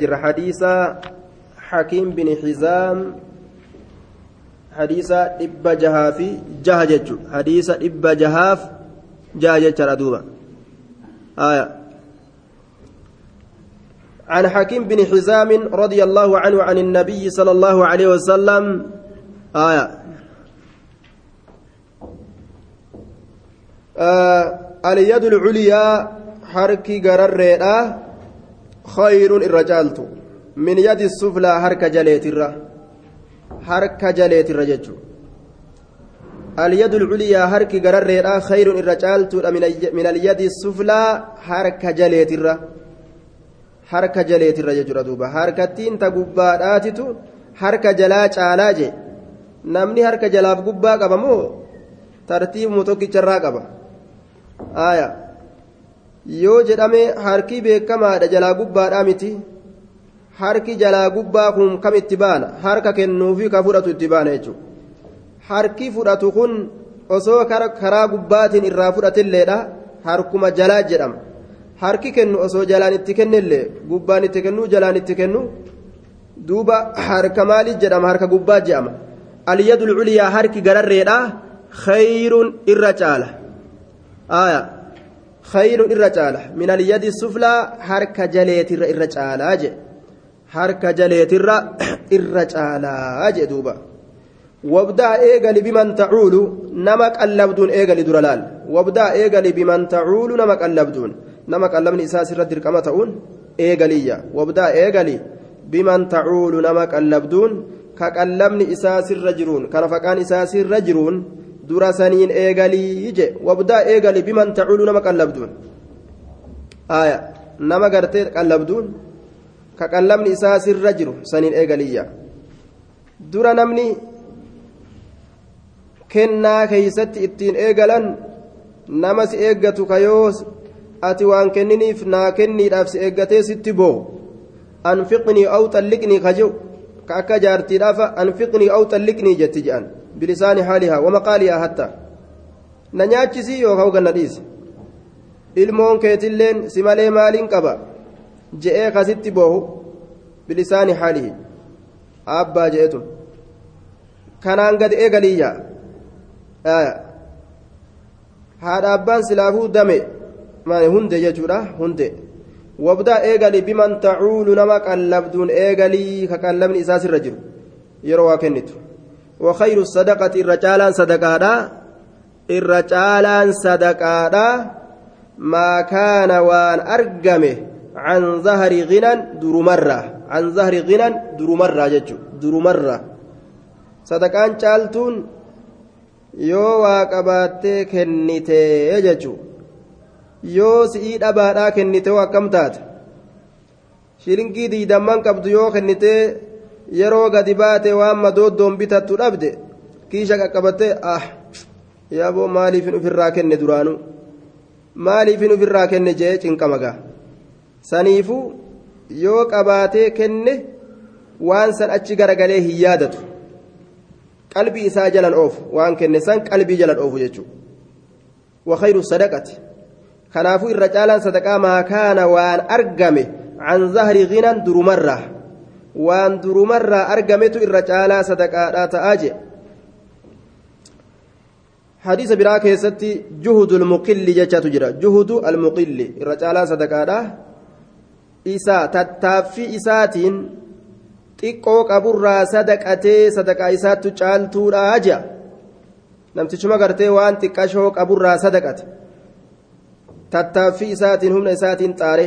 جر حديث حكيم بن حزام حديث إب جهاف جهجج حديث إب جهاف جهجج ردوبا آية. عن حكيم بن حزام رضي الله عنه عن النبي صلى الله عليه وسلم آية. آه اليد العليا حركي قرر خير الرجالت من يد السفلى هرك جليت الرّ هرك جليت الرجج اليد العليا هرك قرر خير الرجالت من اليد السفلى هرك جليت الرّ harka jaleetirra jechuudha duuba harkattiin ta gubbaadhaatitu harka jalaa caalaa je namni harka jalaaf gubbaa qaba moo tartiibuma tokkicharraa qaba aayaa yoo jedhame harki beekamaadha jalaa gubbaadhaa miti. Harki jalaa gubbaa kun kam itti baana? Harka kennuufi ka fudhatu itti baana jechuudha. Harki fudhatu kun osoo karaa gubbaatiin irraa fudhatilleedha harkuma jalaa jedhama. Harki kennu osoo jalaan itti kennillee gubbaan itti kennu jalaan itti kennu? Duuba harka maaliif jedhama? Harka gubbaa jedhama. Aliyadul culiyaa harki gararreedha khayruun irra caala. Aayaa. خير الرجال من اليد السفلى حرك جليت الرجال أجي حرك جليت الرجال أجي دوبا وابدأ إيغل بمن تعول نمك اللبدون إيغل درلال وابدأ إيغل بمن تعول نمك اللبدون نمك اللبن إساس الردر كما تقول إيغلية وابدأ إيغل بمن تعول نمك اللبدون كقلبن إساس الرجرون كان فكان إساس الرجرون dura saniin eegalii je wabdaa eegali biman tacuulu nama qallabduun. Aya nama gartee qallabduun ka qallabni isaa sirra jiru saniin eegaliyya dura namni kennaa keeysatti ittiin eegalan nama si eeggatu kayoo ati waan kenniniif naa kenniidhaaf si eeggatee sitti boo anfiqnii aw xalliqnii kajew ka akka jaartiidhaafa anfiqnii aw xalliqnii jetti jedhan بلسان حالها ومقالها حتى ننياتشسي يوكاو غناديس ilmoon keetilleen si malee maaliin qaba je'ee kasitti boohu bilisaani haalihi abbaa je'etu kanaan gad eegaliyya haadha abbaan silaafuu dame hunde jechuudha hunde wabdaa eegali biman tacuulu nama qallabduun eegalii ka qallabni isaa sirra jiru yeroo waa kennitu وخير الصدقة الرجالان صدقادا الرجالان صدقادا ما كان وان أرقمه عن ظهر غنى درمرة عن ظهر غنى درمرة ججو درمرة صدقان شالتون yoo waa qabaattee kennitee jechuun yoo si'ii dhabaadhaa kennitee akkam taate shilingii diidamman qabdu yoo kennitee yeroo gadi baate waan madooddoon bitattu dhabde kiisha qaqqabattee ah yaaboo maaliifin ofirraa kenne duraanu maaliifin ofirraa kenne jee cinqamagaa saniifuu yoo qabaatee kenne waan san achi garagalee hin yaadatu qalbii isaa jalan oofu waan kenne san qalbii jalan oofu jechuudha wakayru sadaqati kanaafuu irra caalaan sadaqaa maakaana waan argame can zahri ginan durumarraa waan durumarraa argametu irra caalaa sadaqaadhaa ta'aa jee hadiisa biraa keessatti juhudu almuqilli jechaatu jira juhudu almuqilli irra caalaa sadaqaadhaa isaa tattaaffii isaatiin xiqqoo qaburraa sadaqatee sadaqaa isaattu caaltuudhaa jea namtichuma gartee waan xiqqashoo qaburraa sadaqate tattaaffii isaatiin humna isaatiin xaare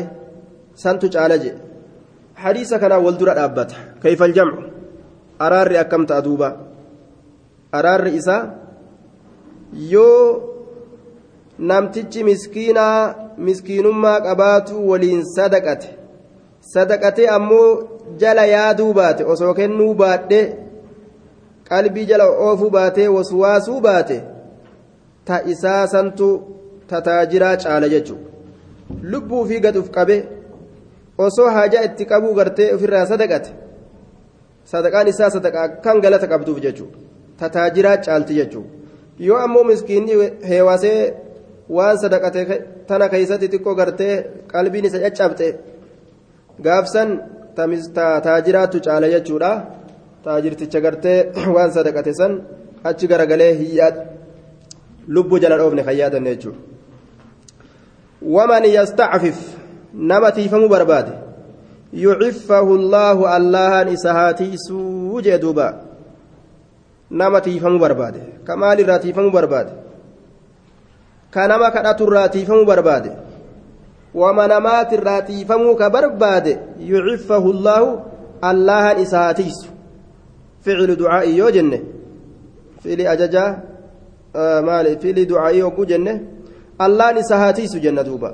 santu caala jee hadiisa kanaa wal dura dhaabbata. Kayfa aljamcu? Araarri akkam ta'a duuba? Araarri isaa yoo namtichi miskiinaa miskiinummaa qabaatu waliin sadaqate sadaqate ammoo jala yaaduu baate osoo kennuu baadhe qalbii jala oofuu baate waswaasuu baate ta isaa santu tataajiraa caala jechuudha. Lubbuu fi gaduuf qabee. Osoo haajaa itti qabuu gartee ofirraa sadaqate sadaqaan isaa sadaqaa kan galata qabduuf jechuudha tataajiraa caalti jechuudha yoo ammoo miskiinni heewasee waan sadaqate tana keessatti xiqqoo gartee qalbiin isa caccabxe gaafsan taajiraatu caala jechuudha taajirticha gartee waan sadaqate san achi garagalee hiyyaa lubbuu jala dhoofne kan yaadanne jechuudha waman yastacfif tiifamuu barbaade ka maalirraa tiifamuu barbaade ka nama kadhaturraa tiifamuu barbaade wama namaatirraa tiifamuu ka barbaade yuciffahu allaahu allahan isa haa tiisu ficlu ducaa'ii yoo jenne fiili ajajaa maali fiili ducaa'ii hogguu jenne allahan isa haa tiisu jenna duuba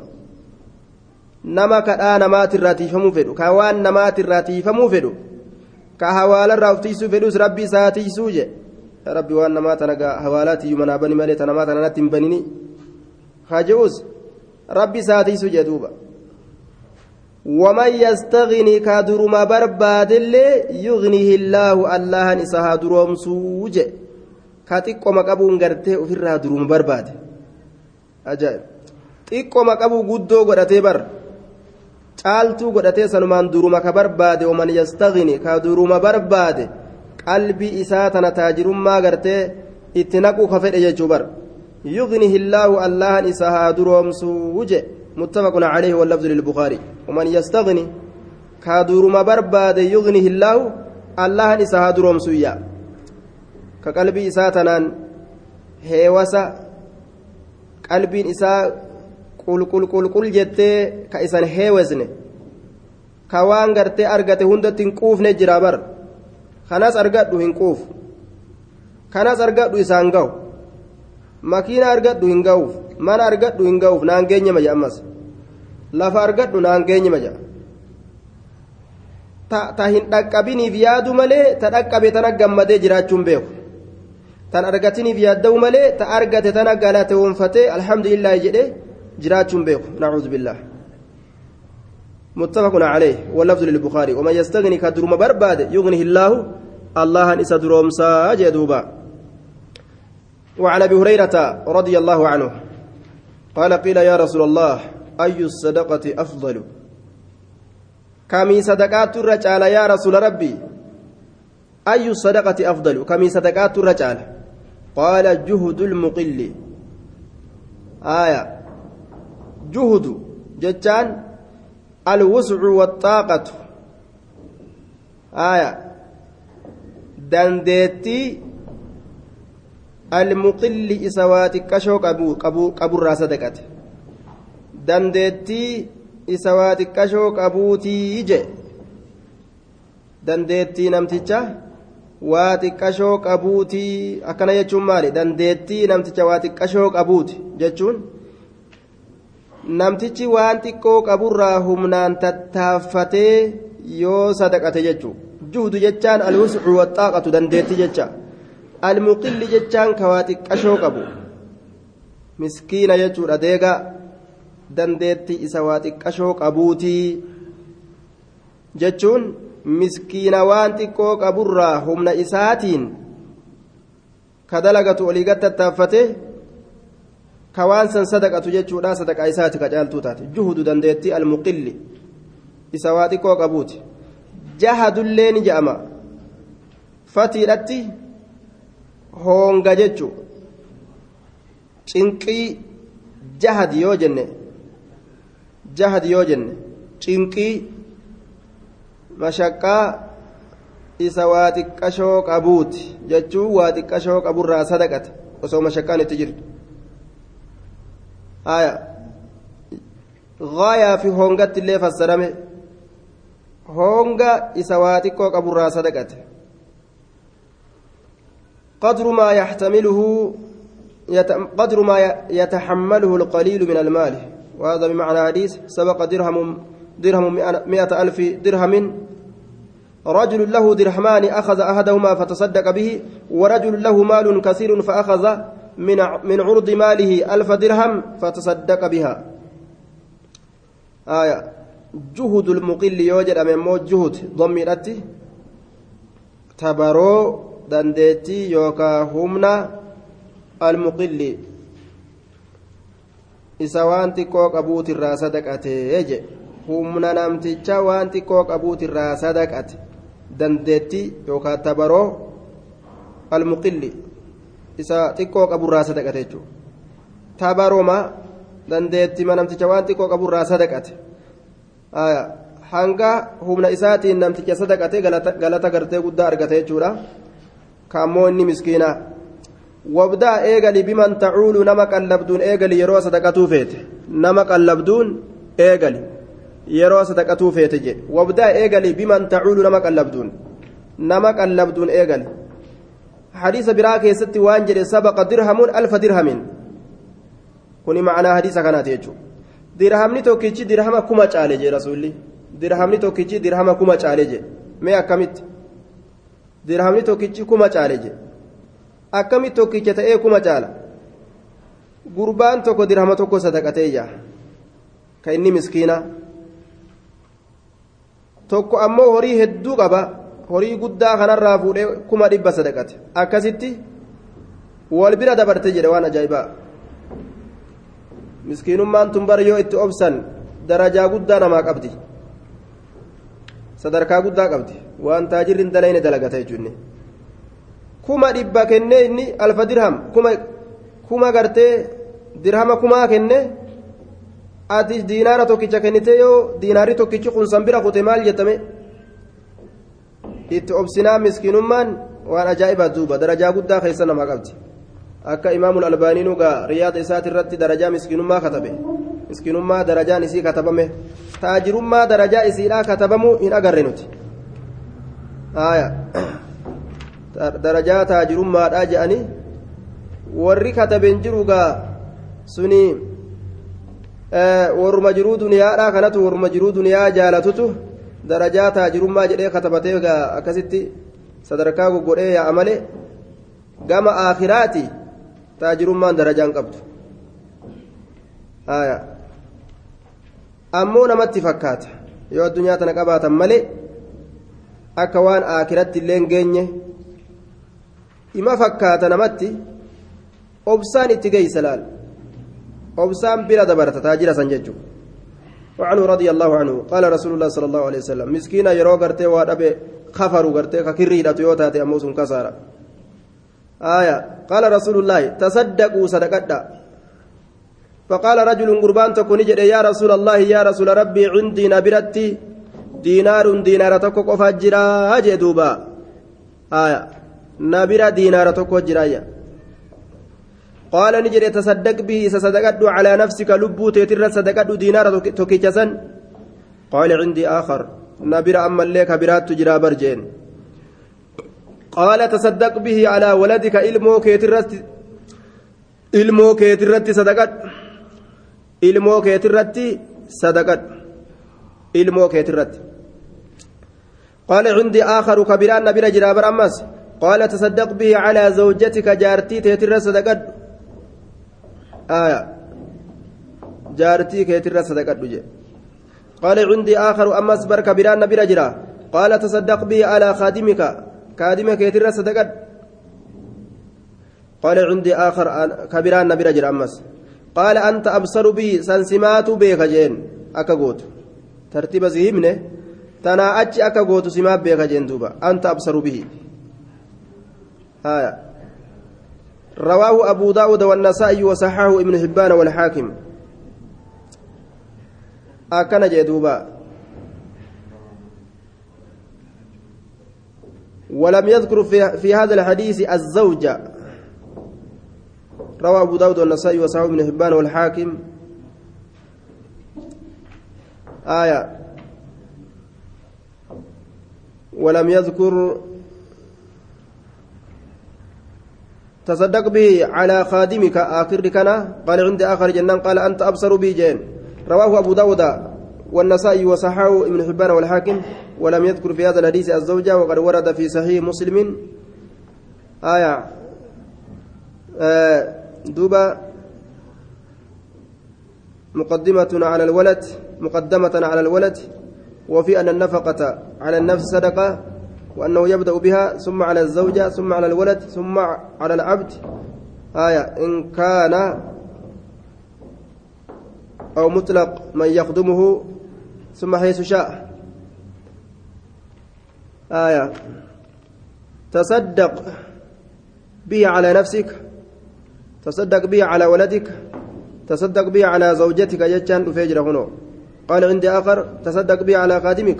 nama kadhaa namaatirraa tiifamuu fedhu ka waan namaatirraa tiifamuu fedhu ka hawaalarraa uf tiisuu fedhus rabbi isaa tiisuu je rabbi waan namaa tana hawaalaatiyyuu manaa bani malee ta namaa tana natti hin banini haa je'us rabbi isaa tiisuu je duuba ومن يستغني كادرما برباد اللي يغنيه الله الله إسها دروم سوج كاتيكو مقابون غرتي وفرها دروم برباد أجائب xiqqoo maqabuu guddoo godhatee bar caaltuu godhatee sanumaan duruma ka barbaade waman yastagni ka duruma barbaade qalbii isaa tana taajirummaa gartee itti naquu ka fedhe jechuu bar illaahu allahan isa haa duroomsuu je متفق عليه واللفظ للبخاري ومن يستغني كادورما برباد يغنيه الله الله نسها دروم سويا كقلبي إساتنان هيوسا قلبي إسا qulqul qulqul jettee ka isan heewesne. Ka waan gartee argate hundatti hin quufne jira bar kanas argadhu hin quuf. Kanas argadhu isaan gahu makiina argadhu hin gahuuf mana argadhu hin gahuuf naan geenye maja ammas. Lafa argadhu naan geenye maja. Ta hin dhaqqabiniif yaadu malee ta dhaqqabe tana gammadee jiraachuun beeku. Tan argatiniif yaadda'u malee ta argate tana galate galateewwanfatee alhamdulillahi jedhee jiraachuun beeku nacuudhu billah متفق عليه. واللفظ للبخاري. ومن يستغني كدرم برباد يغنيه الله الله إسا درومسا جدوبا وعن أبي هريرة رضي الله عنه قال قيل يا رسول الله أي الصدقة أفضل؟ كمي صدقات الرجال يا رسول ربي أي الصدقة أفضل؟ كمي صدقات الرجال. قال جهد المقل. آية. جهد جتان الوسع والطاقة آية دندتي almuqilli isa waa xiqqashoo qaburraa sadaqate dandeettii isa waa xiqqashoo qabuutii je dandeettii namticha waa xiqqashoo qabuutii akkana jechuun maali dandeettii namticha waa xiqqashoo qabuuti jechuun namtichi waan xiqqoo qaburraa humnaan tattaaffatee yoo sadaqate jechuu juhdu jechaan alwuscu waxaaqatu dandeettii jecha. Almuqilli jechaan ka waa xiqqashoo qabu. Miskiina jechuudha deega. Dandeetti isa waa xiqqashoo qabuutii jechuun miskiina waan xiqqoo qaburraa humna isaatiin ka dalagatu olii gad tattaaffate sadaqatu jechuudha sadaqaa isaati ka caaltuu taate juhudu dandeetti almuqilli isa waa xiqqoo qabuuti jahadullee ni je'ama fatiidhatti hoonga jechu cinqii jahad yoo jenne jahad yoo jenne cinqii mashaqqaa isa waa xiqqashoo qabuuti jechuun waa xiqqashoo qaburraa sadaqate osoo mashaqqaan itti jirtu gaayaa fi hoongatti illee fassarame hoonga isa waa xiqqoo qaburraa قدر ما يحتمله قدر ما يتحمله القليل من المال. وهذا بمعنى حديث سبق درهم درهم مئة ألف درهم. رجل له درهمان أخذ أحدهما فتصدق به ورجل له مال كثير فأخذ من عرض ماله ألف درهم فتصدق بها آية جهد المقل يوجد أمام جهد ضميرته تبرو dandeettii yookaan humna almuqilli isa waan xiqqoo qabuutirraa sadaqatee je humna namticha waan xiqqoo qabuutirraa sadaqate dandeettii yookaan tabaroo almuqilli isa xiqqoo qaburraa sadaqate jechuudha. Tabaroma dandeettii namticha waan xiqqoo qaburraa sadaqate hanga humna isaatiin namticha sadaqate galata gartee guddaa argate jechuudha. Kaammoo inni miskiinaa wabdaa eegali biman tacuulu nama qallabduun eegali yeroo sadaqatuu feete. Nama qallabduun eegali yeroo sadaqatuu feete jedhe wabdaa eegali biman tacuulu nama qallabduun. Nama qallabduun eegali dirhamuun alfa dirhamin kuni macnaa hadiisa kanaati jechuudha dirhamni tokkichi dirhama kuma caale jee rasuulli dirhamni tokkichi dirhama kuma caale jee mee akkamitti dirhamni tokkichi kuma caale jee akkamitti tokkicha ta'ee kuma caala gurbaan tokko dirhama tokko sadaqatee yaa ka inni miskiina tokko ammoo horii hedduu qaba horii guddaa kanarraa fuudhee kuma dhibba sadaqate. Akkasitti wal bira dabarte jedhe waan ajaa'ibaa miskiinummaan tun bara yoo itti obsan darajaa guddaa namaa qabdi. Sadarkaa guddaa qabdi. Waan taajirri dalayne dalagata jechuun kuma dhibba kennee inni alfa dirham kuma kuma gartee dirhama kumaa kenne ati diinaara tokkicha kennite yoo diinaarri tokkichi kun san bira kute maal jettame itti obsinaa miskiinummaan waan ajaa'ibaa duuba darajaa guddaa keessa namaa qabdi akka imaamul albaanii nugaa riyaada isaati irratti darajaa miskiinummaa katabe miskiinummaa darajaan isii katabame taajirummaa darajaa isiidhaa katabamuu hin agarre nuti darajaa taajirummaadhaa je'anii warri kataben jirugaa suni warruma jiruu duniyaadhaa kanatu warruma jiruu duniyaa jaalatutu darajaa taajirummaa jedhee katabatee akkasitti sadarkaa goggodhee yaa'a gama aakhiraati taajirummaan darajaan qabdu ammoo namatti fakkaata yoo addunyaa tana qabaatan malee akka waan aakiratti illee hin geenye ima fakkaata namatti obsaan itti geeysa laal obsaan bira dabarta taajira san jechuudha وعنه رضي الله عنه. قال رسول الله صلى الله عليه وسلم مسكينا يرو غرتي وادبه كفروا غرتي ككري دتيوتا تي اموسن كسارا آية. قال رسول الله تصدقوا صدقتا فقال رجل قربان تكون يا رسول الله يا رسول ربي عندي نبرتي دينار دينار تكو قفا جرا هجي دوبا. آية. نبرة دينار تكو جرايا قال نجري تصدق به سصدقت على نفسك لبو تيتر صدقت دينار توكيجسن قال عندي آخر. نبرة أما الليك برات تجرا برجين. قال تصدق به على ولدك إلمو كيترت إلمو كيترت صدقت إلمو كيترت صدقت إلمو كيترت قال عندي آخر كبيران نبرة جرابر أمس قال تصدق به على زوجتك جارتي تيتر صدقت آية. جارتي كيتر صدقت بجي قال عندي آخر أمس بر كبيران نبرة جرا قال تصدق به على خادمك. كادمك يتر صدقت قال عندي آخر كبيران نبرة جرا أمس قال أنت أبصر به سنسمات بيك جين. أكا قوت. ترتيب زهمنه تنا أتش أكا قوت سمات بيك دوبا. أنت أبصر به. آية. رواه أبو داود والنسائي وصححه ابن حبان والحاكم. أكن جدوبا. ولم يذكر في, هذا الحديث الزوجة روى أبو داود والنسائي وصححه ابن حبان والحاكم. آية. ولم يذكر تصدق به على خادمك آخر كان قال عند آخر جنان قال أنت أبصر به جين. رواه أبو داود والنسائي وصححه ابن حبان والحاكم ولم يذكر في هذا الحديث الزوجة وقد ورد في صحيح مسلم. آية. آه دوبا مقدمة على الولد مقدمة على الولد. وفي أن النفقة على النفس صدقة. وأنه يبدأ بها ثم على الزوجة ثم على الولد ثم على العبد. آية إن كان أو مطلق من يخدمه ثم حيث شاء. آية تصدق به على نفسك تصدق به على ولدك تصدق به على زوجتك جتان فيجر هنا قال عندي آخر تصدق به على خادمك.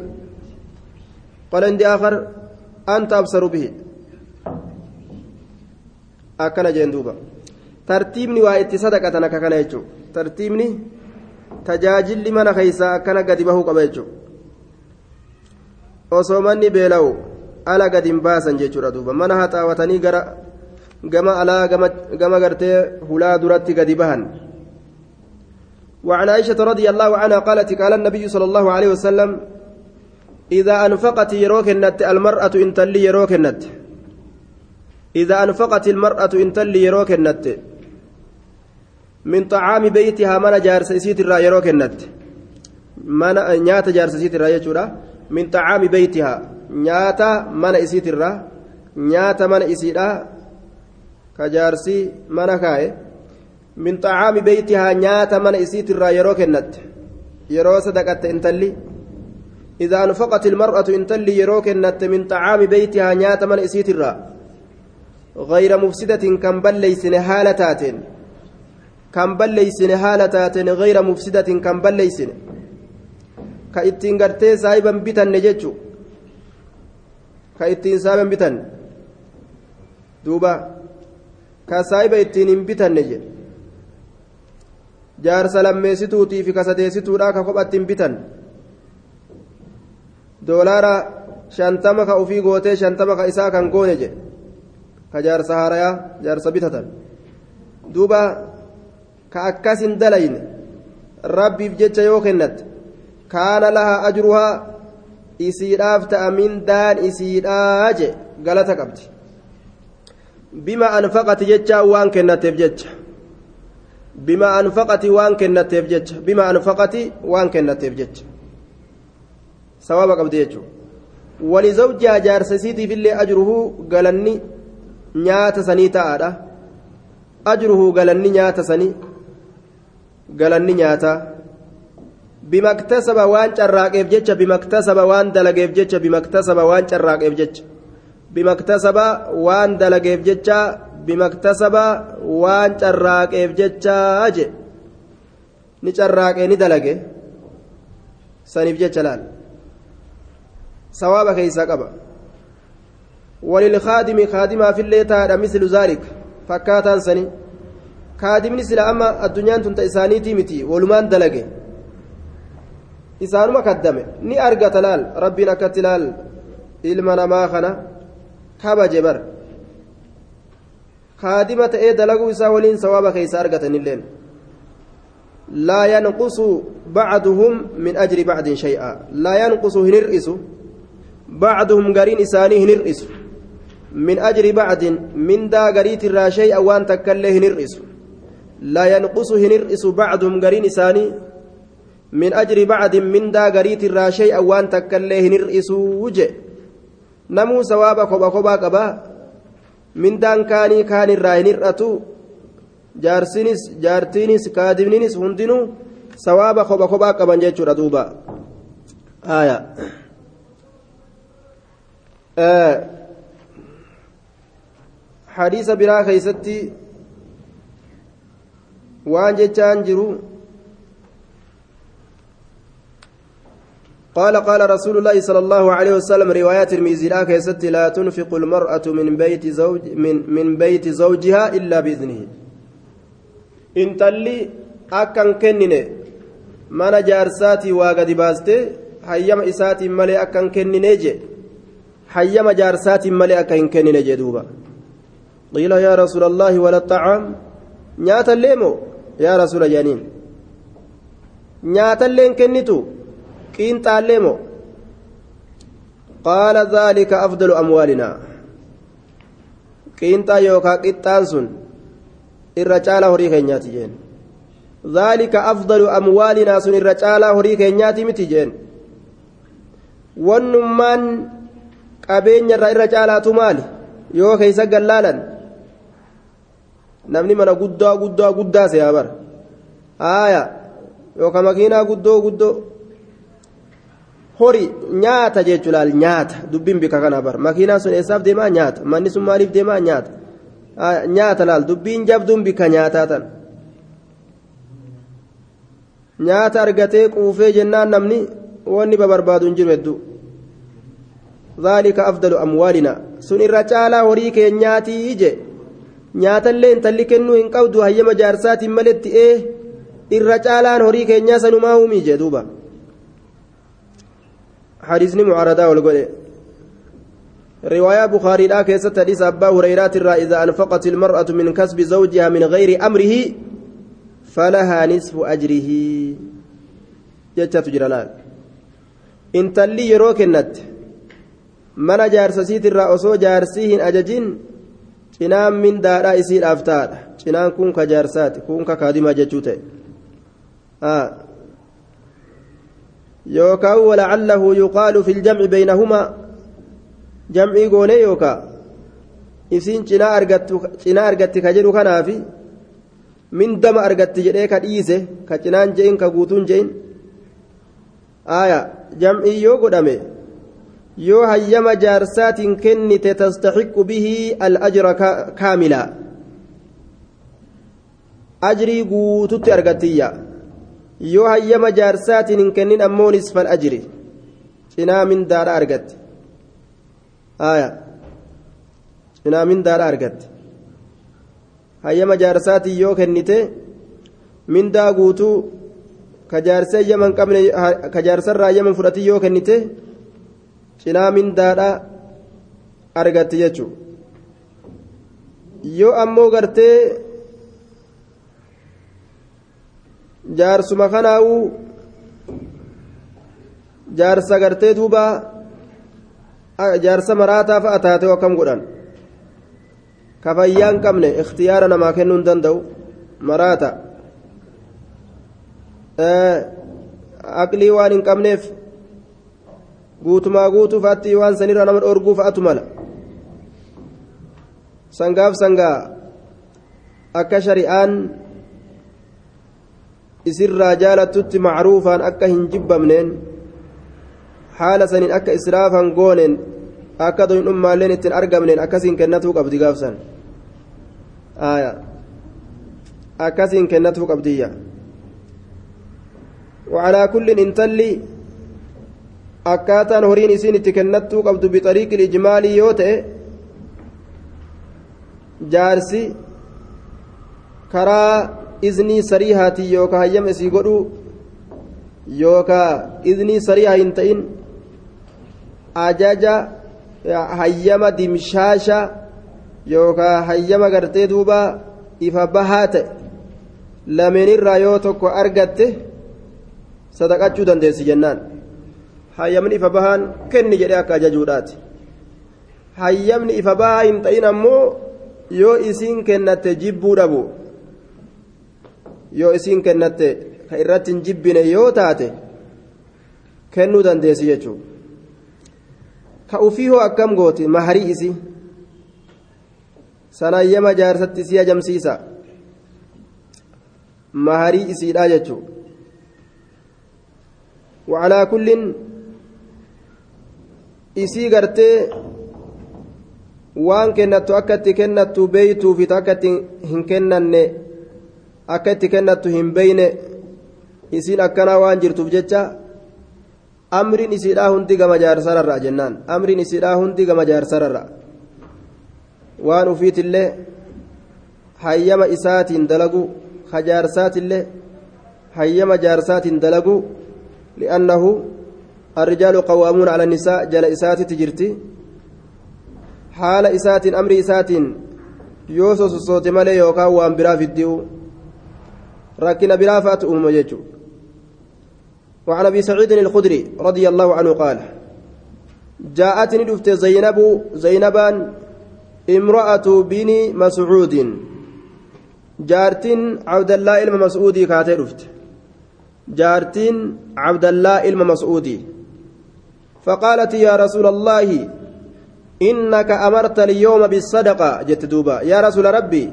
قال عندي آخر أنت أبصر به akkana jeen duuba tartiibni waa itti sadaqatan akka kana jechuudha tartiibni tajaajilli mana keessaa akkana gadi bahuu qaba jechuudha osoo manni beela'u ala gadi hin baasan jechuudha duuba mana haxaawatanii gara gama alaa gama gartee hulaa duratti gadi bahan وعن عائشة رضي الله عنها قالت قال النبي صلى الله عليه وسلم إذا أنفقت يروك النت المرأة إن تلي يروك النت إذا أنفقت المرأة إن تلي يروك النت من طعام بيتها من جارس إسيت الرا يروك النت من نيات جارس إسيت الرا يجورا. من طعام بيتها نيات من إسيت الرا نيات من إسيت كجارسي من كاي. من طعام بيتها نيات من إسيت الرا يروك النت يرو صدقت إن تلي إذا أنفقت المرأة إن تلي يروك النت من طعام بيتها نيات من إسيت الرا غير مفسدة كم بل ليسن هالتات كم بل ليسن هالتات غير مفسدة كم بل ليسن. كإتين قرتي سايبا بتن نجتشو كإتين سايبا بتن دوبا. كسايبا إتين بتن نجت jaarsa lammeessituutii fi kasadeessituudha ka kophattiin bitan goone jedhe ka jaarsa haarayaa jaarsa bitatan duuba ka akkas hin dalayne rabbiif jecha yoo kennatte kaana lahaa ajruhaa isiidhaaf ta'a mindaan isiidhaa je galata qabdi bima anfaqati jechaa waan kennateef jecha bima anfaqati waan kennateef jecha bima anfaqati waan kennateef jecha sawaaba qabdi jechuudha walizawjihaa jaarsa isiitiif illee ajruhu galanni nyaata sanii ta'aadha ajruhu galanni nyaata sanii galanni nyaataa bimaktasaba waan carraaqeef jecha bimaktasaba waan dalageef jecha bimaktasaba waan carraaqeef jecha bimaktasaba waan dalageef jecha bimaktasaba waan carraaqeef jechaa je ni carraaqee ni dalage saniif jecha laal sawaaba keeysaa qaba. خادما في الليل تادا مثل ذلك فكاتان سني خادمني سلا أما الدنيا تنت إسانيتي متي ولمان دلقي إسانما كدمه ني أرقى تلال ربنا كتلال إلما نما خنا كبا جبر خادمة إيه دلقوا إسا ولين سوابا كيس أرقى الليل لا ينقص بعضهم من أجر بعض شيئا لا ينقص هنرئس بعضهم قرين إساني هنرئس من أجر بعد من دا قريت الراشي أوان تكله هنرئس لا ينقص هنرئس بعضهم قرين إساني. من أجر بعد من دا قريت الراشي أوان تكله هنرئس وجه. نمو سوابا قبا قبا قبا من دان كاني كان الرأي نرأتو. jaarsinis jaartiinis kaadimninis hundinuu sawaaba kopha kophaa qaban jechuudha duuba aya hadiisa biraa keeysatti waan jechaan jiru قال قال رسول الله صلى الله عليه وسلم روايات الميزيلا كيست لا تنفق المرأة من بيت زوج من من بيت زوجها إلا بإذنه intalli akkan kennine mana jaarsaatii waa gadi baaste hayyama isaatiin malee akkan kennine je qiila yaa rasuula allaahi wala xacaam nyaatallee moo yaa rasuula jedhaniin nyaatallee hin kennitu qiinxaallee moo qaala dhaalika afdalu amwaalinaa qiinxaa yookaa qixxaan sun irra caalaa horii keenyaati jeen dhaalika afdalu amwaalinaa sun irra caalaa horii keenyaati miti jeen wannummaan qabeenya irraa irra caalaatu maali? Yoo keeysa gallaalan. Namni mana guddaa guddaa guddaa se'aa bara. Haaya yookaan makiinaa guddoo guddoo. Hori nyaata jechuun laal nyaata. Dubbiin bika kana bar makiinaan sun eessaaf deemaa? Nyaata. Manni sun maaliif deemaa? Nyaata. Nyaata laal. Dubbiin jabduun bika nyaataa tan. Nyaata argatee quufee jennaan namni wanni barbaadu hin jiru hedduu ذلك أفضل أموالنا. سن الرجال هوري كينياتي جي nyaatallee intalli kennuu hin qabdu hayyama jaarsaatiin maletti ee irra caalaan horii keenyaa sanumaa uumii jee duuba حديثني معارضة والقول رواية بخاري لا كيست حديث أبا هريرة إذا أنفقت المرأة من كسب زوجها من غير أمره فلها نصف أجره. جتة تجرلال إن تلي يروك من جارسسيت الرا أصو جارسيهن أججين cinaan mindaadha isiidhaaf taadha cinaan kun ka jaarsaati kun ka kaadimaa jechuu ta'e yookaan walacallahu yuqaalu fi ljamci baynahumaa jamcii goonee yookaan isiin cinaa argatti ka jedhu kanaafi mindama argatti jedhee ka dhiise ka cinaan je'in ka guutuun je'in aya jamcii yoo godhame yoo hayyama jaarsaatiin kennite tastaxiqqu bihi alajra kaamila. Ajrii guututti argattiyya yoo hayyama jaarsaatiin hin kennin ammoo nisfal ajri. Cinaa mindaadha argatti. Aya cinaa mindaadha argatti. Hayyama jaarsaatiin yoo kennite mindaa guutuu ka jaarsa hayyama hin qabne ka jaarsarraa hayyama fudhatin yoo kennite cinaa mindaadha argatti jechuudha yoo ammoo gartee jaarsuma kanaa'uu jaarsa gartee duuba jaarsa maraataa fa'a taatee akkam godhan kafayyaa hin qabne ikhtiyaara namaa kennuu hin danda'u maraata aqlii waan hin qabneef. Guutumaa guutuu fa'aatti waan sanirra nama dhoorguu fa'atu mala sangaaf sangaa akka shari'aan isirraa jaalattutti macruufaan akka hin jibbamneen haala saniin akka israafan gooneen akka doyndhummaalleen ittiin argamneen akkasiin kennatuu qabdi gaafsan akkasiin kennatuu qabdiyya وعلى كل انتلي akkaataan horiin isiin itti kennattuu qabdu bixariiqil ijmaalii yoo ta'e jaarsi karaa iznii sariihaatii yookaan hayyama isii godhuu yookaan iznii sariihaa hin ta'in ajaja hayyama dimshaasha yookaan hayyama gartee duuba ifa bahaa ta'e lameenirraa yoo tokko argatte sadaqachuu dandeessi jennaan. Hayyamni ifa bahaan kenni jedhee akka ajajuudhaati hayyamni ifa bahaa hin ta'in ammoo yoo isiin kennatte jibbuu dhabu yoo isiin kennatte ka irratti hin jibbine yoo taate kennuu dandeessi jechuudha ka ufii hoo akkam gooti maharii isi sana hayyama jaarsatti isii ajamsiisa maharii isiidhaa jechuudha وعلى كل isii gartee waan kennattu akka itti kennattu beeytuufi akka itti hin kennanne akka itti kennattu hin beeyne isiin akkanaa waan jirtuuf jecha amriin isiidhaa hundi gama jaarsararra jennaan amriin isiidhaa hundi gama jaarsararra waan ufiitillee hayyama isaatiin dalagu hajaarsaatillee hayyama jaarsaatiin dalagu li'annahu الرجال قوامون على النساء جل إسات تجرتي. حال إسات أمر إسات يوسوس الصوت مالي يوكا وان برا في الديو. ركن برا فات أم وعن أبي سعيد الخدري رضي الله عنه قال جاءتني دفت زينب زينبا امرأة بني مسعود. جارتين عبد الله مسعودي كاتي دفت جارتين عبد الله مسعودي. فقالت يا رسول الله إنك أمرت اليوم بالصدقة. جت دوبا يا رسول ربي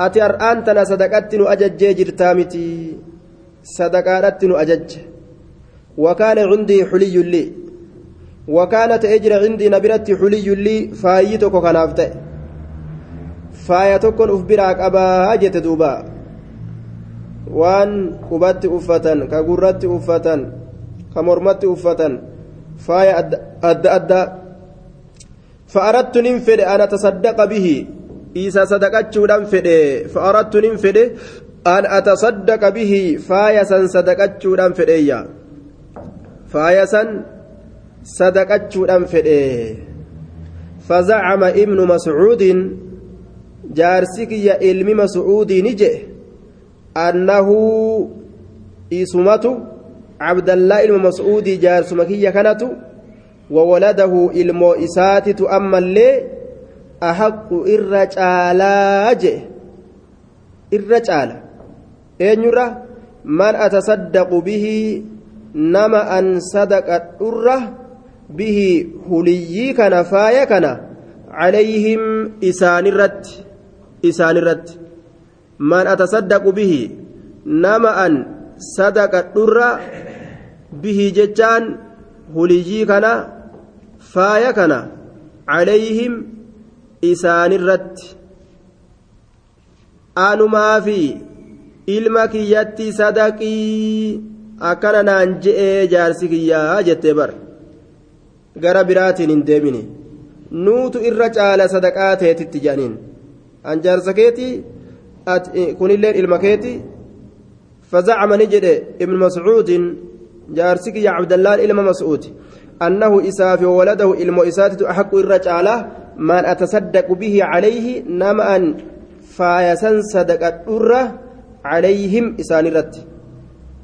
أتي أنتنا صدقتن أجج جرتامتي صدقاتن أجج. وكان عندي حلي لي. وكانت أجر عندي نبرت حلي لي فايتك كنافته faaya tokkoon uf biraa qabaa jette duuba waan qubatti uffatan ka gurratti faaya adda addaa fa'arattu nin fedhe ana tasaddaqa bihi isa sadaqachuudhaan fedhe fa'arattu nin fedhe an atasaddaqa bihi faaya san sadaqachuudhaan fedheeyya faaya san sadaqachuudhaan fedhe فزعم ابن مسعود jaarsi kiyya ilmi mas'uudii ni jedhe annahu isumatu cabdallaa ilma mas'uudii jaarsuma kiyya kanatu wawaladahu ilmoo isaatitu ammallee ahaqu irra caalaa jedhe irra caala eenyurra man atasaddaqu bihi nama an sadaqadhurra bihi huliyyii kana faaya kana calayhim isaanirratti isaan irratti man atasaddaqu bihi nama an sadaqadhurra bihii jechaan hulijii kana faaya kana calayhim isaanirratti. Anumaa fi ilma kiyyatti sadaqii akkana naan je'ee jaarsi kiyyaa jettee bar gara biraatiin hin deemine. Nuutu irra caala sadaqaa teetitti jedhaniin an jaarsa keetii kunilleen ilma keetii fazacama ni jedhe ibn mascuudin جارسك يا عبد الله إلما مسعود أنه إساف وولده إلما إساتة أحق الرجالة من أتصدق به عليه نما أن فايسن صدق الأرة عليهم إسان الرت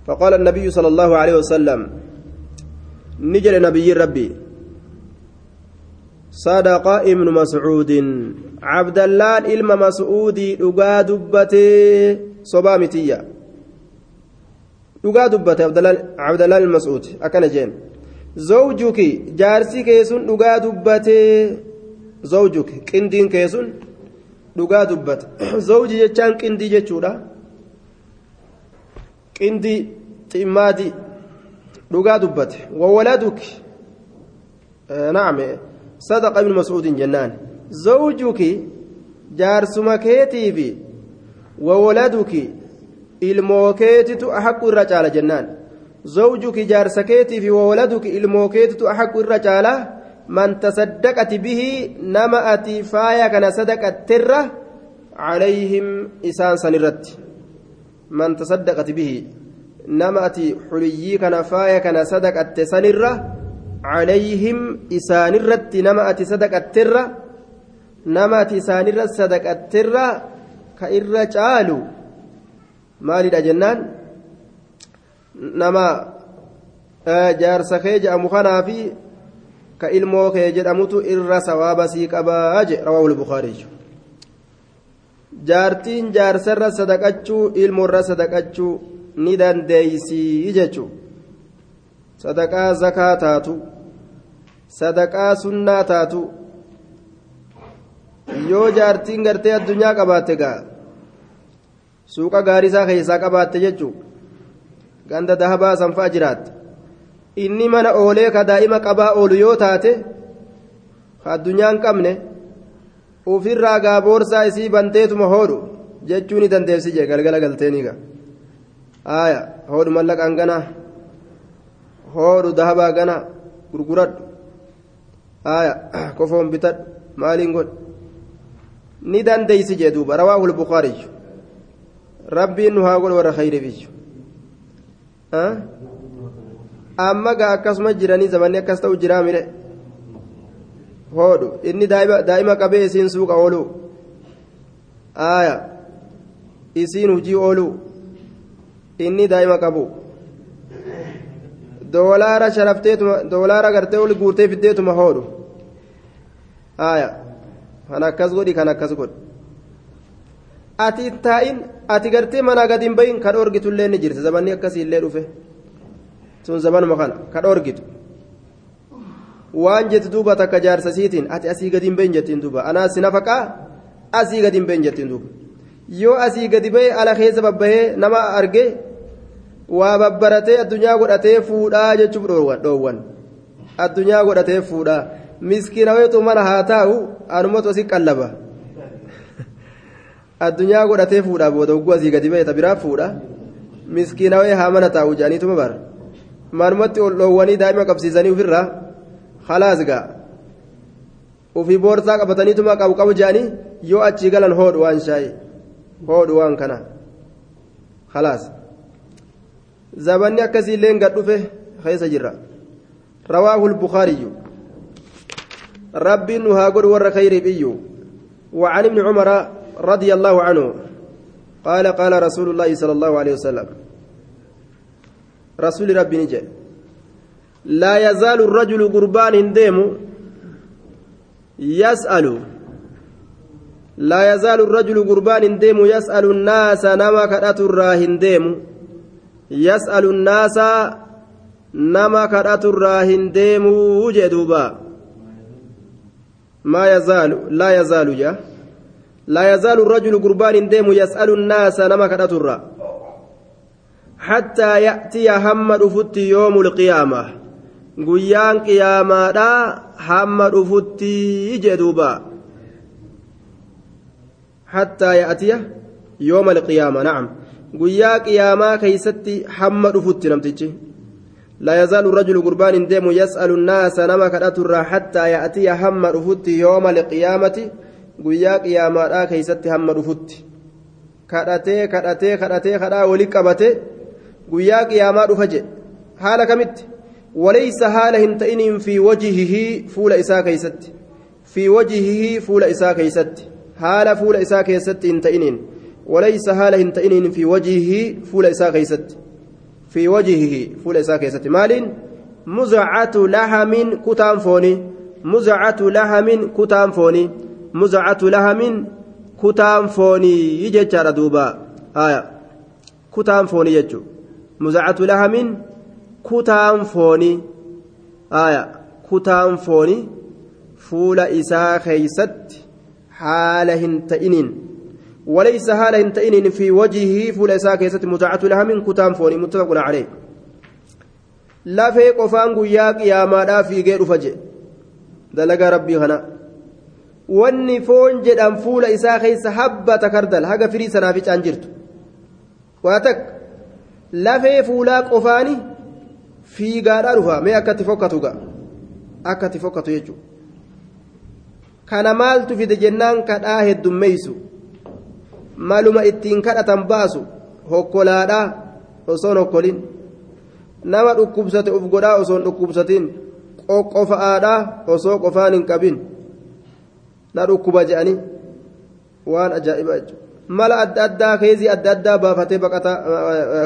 فقال النبي صلى الله عليه وسلم نجد نبي ربي صدق ابن مسعود عبد الله إلما مسعود أقا دبتي صبامتية dhugaa dubbate abdallaan ilmas'uud akkana jeen zawjuki jaarsi keessun dhugaa dubbate zawjuki qindiin keessun dhugaa dubbate zawji jechaan qindii jechuudha qindii ximmaadii dhugaa dubbate wawaladuki naam sadaqa ibnu mas'uudin jennaan zawjuki jaarsuma keetiifi wawaladuki ilmoo keetitu ahaqu irra caala jennaan zawjuki jaarsa keetii fi wawaladuki ilmoo keetitu ahaqu irra caala man tasaddaqati bihi nama ati faaya kana sadaqatterra calayhim isaan san irratti man tasaddaqati bihi nama ati xuliyyii kana faaya kana sadaqatte sanirra calayhim isaanirratti nama ati sadaqatterra nama ati isaanirra sadaqatterra ka irra caalu maalidha jennaan nama jaarsa kee jedhamu kanaa fi ka ilmoo kee jedhamutu irra sawaaba sii qabaa je rawaahu lbukaariy jaartiin jaarsarra sadaqachuu ilmoorra sadaqachuu ni dandeeysii jechuu sadaqaa zakaa taatu sadaqaa sunnaa taatu yoo jaartiin gartee addunyaa qabaatte gaa suuqa gaarii isaa keessaa qabaatte jechuun ganda dahabaa sanfaa jiraatte inni mana oolee ka daa'ima qabaa oolu yoo taate addunyaan qabne ofirraa gaa boorsaa isii banteetuma hoodhu jechuu ni dandeessi jee galgala galteeniga haaya hoodhu mallaqaan ganaa hoodhu dahabaa ganaa gurguradhu. Haaya kofoon bitadhu maaliin godhu? Ni dandeessi jee duuba rawaahul bukaariyyu rabbiin nu haa godhu warra khayriifiyyu amma gaa akkasuma jiranii zamanni akkas ta'u jiraa mire hoodhu inni daa'ima qabee isiin suuqa oolu aaya isiin hujii oolu inni daa'ima qabu doolaara sharafteetuma doolaara gartee ol guurtee fiddeetuma hoodhu aaya kan akkas godhi kan akkas godhi ati taa'in ati gartee manaa gadi hin bahin ka dhoorgitullee ni jirti. Zamanni akkasii illee dhufe. Sun zamanuma kana ka dhoorgitu waan jetti duuba takka jaarsa siitiin ati asii gadi hin bahin jettiin duuba. Anaa si nafaqaa asii gadi hin bahin jettiin duuba. Yoo asii gadi bahee ala keessa babbahee nama arge waa babbaratee addunyaa godhatee fuudhaa jechuuf dhoowwan addunyaa godhatee fuudhaa. Miskiinaweetu mana haa taa'u anumatu asii qallaba addunyaa godhatee fuudhaa booda hogguu asii gadi ba'e biraa fuudha miskiinawee haa mana taa'u jedhaniituma bara manumatti ol dhoowwanii daa'ima qabsiisanii ofirraa halaas ga'a ofii boorsaa qabataniituma qabu qabu jedhanii yoo achii galan hoodhu waan shaayii hoodhu waan kana halaas zabanni akkasiillee gad keessa jirra rawaahu lbukaariyyu rabbiin nu haa godhu warra khayriif iyyu وعن ابن عمر رضي الله عنه. قال قال رسول الله صلى الله عليه وسلم. رسول ربي نجي. لا يزال الرجل قربان هنديم يسأل. لا يزال الرجل قربان هنديم يسأل الناس نما كرات الراهنديم يسأل الناس نما كرات الراهنديم وجدوبا ما يزال لا يزال جا. لا يزال الرجل قربان ديم يسأل الناس نما كدترا حتى يأتي هم رفت يوم القيامة. قيان قيامة لا هم رفت جدوبا. حتى يأتي يوم القيامة نعم. قيا قيامة كيستي هم رفت نمتجي. لا يزال الرجل قربان ديم يسأل الناس نما كدترا حتى يأتي هم رفت يوم القيامة. Guyyaa qiyaamaadhaa keeysatti hamma dhufutti kadhatee kadhatee kadhatee kadhaa wali qabate guyyaa qiyaamaa dhufa jedhe haala kamitti waleysa haala hin ta'iniin fi wajihihii fuula isaa keeysatti fi wajihihii fuula isaa keeysatti haala fuula isaa keessatti hin ta'iniin waleysa haala hin ta'iniin fi wajihihii fuula isaa keeysatti fi wajihihii fuula isaa keessatti maaliin muzacatu lahamin kutaan foonii muzacatu lahamin kutaan foonii muzacatu lahamin kutaan foonii jechaadha duuba kutaan foonii jechu muzacatu lahamin kutaan foonii kutaan foonii fuula isaa keeysatti haala hin ta'iniin وليس هالا هنتئن في وجهه فول إساء كيست متعة لها من كتام فوني متفق عليه لا في قفان قياك يا ما في غير فجئ دلقى ربي هنا wanni foon jedhan fuula isaa keessa habbata kardal haga firii sanaaf icaan jirtu waa takka lafee fuulaa qofaani fiigaadhaa dhufa mee akkatti fokkatu ga akkatti fokkatu jechuudha kana maaltu fide jennaan kadhaa heddummeeysu maluma ittiin kadhatan baasu hokkolaadhaa osoon hokkolin nama dhukkubsate uf godhaa osoon dhukkubsatiin qoqqofa'aadhaa osoo qofaan hin qabin. Na dhukkuba je'anii waan ajaa'iba mala adda addaa keezii adda addaa baafatee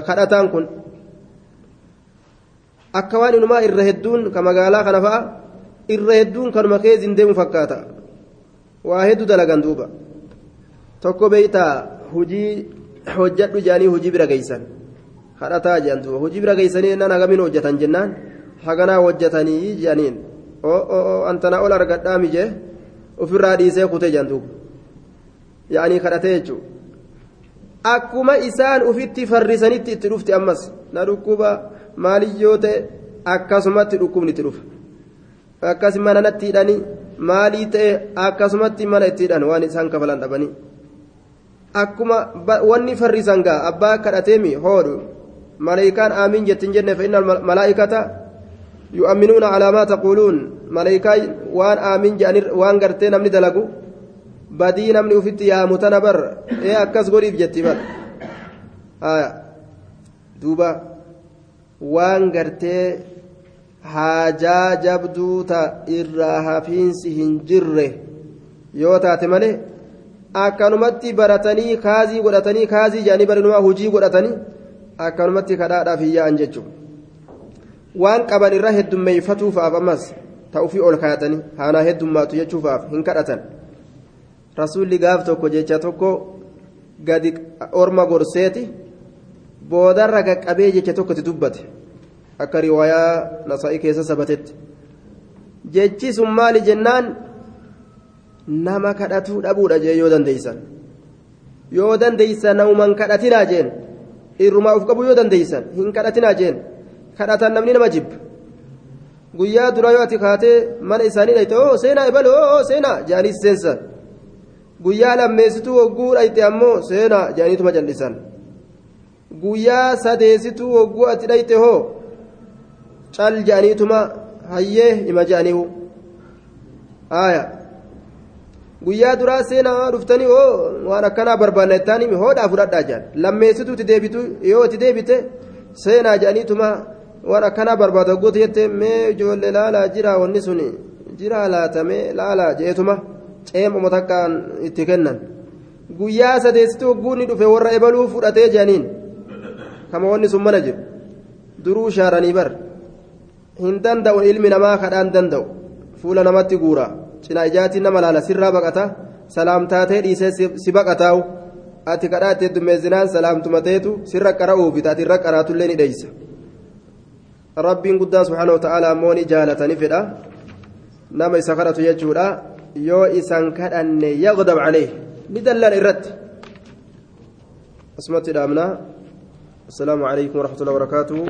kadhataan kun akka waan inumaa irra hedduun ka magaalaa kana fa'a irra hedduun kanuma keeziin deemu fakkaata waa hedduu dalagan duuba tokko beeytaa hujii hojjadhu je'anii hujii bira geeysan kadhataa je'an duuba hujii bira geeysanii nan hagamiin hojjetan jennaan haganaa hojjetanii je'aniin oo antanaa ol argadhaa mijee ofirraa dhiisee kutee janduuba yaa'anii kadhatee jechuudha akkuma isaan ufitti farrisanitti itti dhufti ammas na dhukkuba maaliyyoo ta'e akkasumatti dhukkubni itti dhufa akkas mana natti hidhanii maalii ta'e akkasumatti mana itti hidhan waan isaan kafalan dhabanii akkuma wanni farrisan gaa abbaa kadhateemi hoodhu maleeyikaan aamiin jettiin jenne fa'inna malaa'ikata maa taquuluun maleeyikaa waan aamiin jedhanii waan gartee namni dalagu badii namni ufitti yaamu tana bar ee akkas godhiif jetti bar duuba waan gartee haajaa jabduu ta irraa hafiinsi hin jirre yoo taate malee akkanumatti baratanii kaazii godhatanii kaazii jedhanii barinumaa hujii godhatanii akkanumatti kadhaadhaaf hin yaa'an jechuudha waan qaban irra heddummeeffatuufaaf ammas ta'ufii ol kaayatanii haanaa heddummaatu jechuufaaf hin kadhatan. Rasuulli gaaf tokko jecha tokko gadi orma gorseeti boodarra qaqqabee jecha tokkotti dubbate. Akka riwaayaa nasaa'ii keessa sabatetti. Jechi sun maali jennaan? Nama kadhatuu dhabuudha jee yoo dandeeysan yoo dandeeysan namuman kadhatinaa jeen. Irrumaa uf qabuu yoo dandeeysan hin kadhatinaa jeen kadhatan namni nama jibba guyyaa dura yoo ati kaatee mana isaanii dhayte oo seenaa ebale oo seenaa jaanii seensan guyyaa lammeessituu hogguu dhayte ammoo seenaa jaaniituma jallisan guyyaa sadeessituu hogguu ati dhayte hoo cal jaaniituma hayyee hima jaaniihu haaya guyyaa duraa seenaa dhuftanii oo waan akkanaa barbaanna ittaan hoodhaa fudhadhaa jaan lammeessituuti deebitu yoo itti deebite seenaa jaaniituma waan akkanaa barbaada goota jettee mee ijoollee laalaa jira wanni sun jira laatamee laalaa jeetuma ceemuma takkaan itti kennan. Guyyaa sadeessitu hogguu ni dhufe warra ebaluu fudhatee jaaniin kama wanni sun mana jiru. Duruu shaaranii bar hin danda'u ilmi namaa kadhaan danda'u. Fuula namatti guura. Cinaa ijaatiin nama laala sirraa baqata salaamtaatee dhiisee si baqataa'u ati kadhaa itti heddummeessinaan salaamtumateetu sirra qara uufita ati irra qaraatullee ni dheeysa rabbiin guddaan subhaanahu wa ta'aala ammoo ni jaalatani fedha nama isa kadhatu jechuudha yoo isan kadhanne yagdab calee ni dallan irratti asumatti dhaabna assalaamu calaykum waraxmatullahi wabarakaatuhu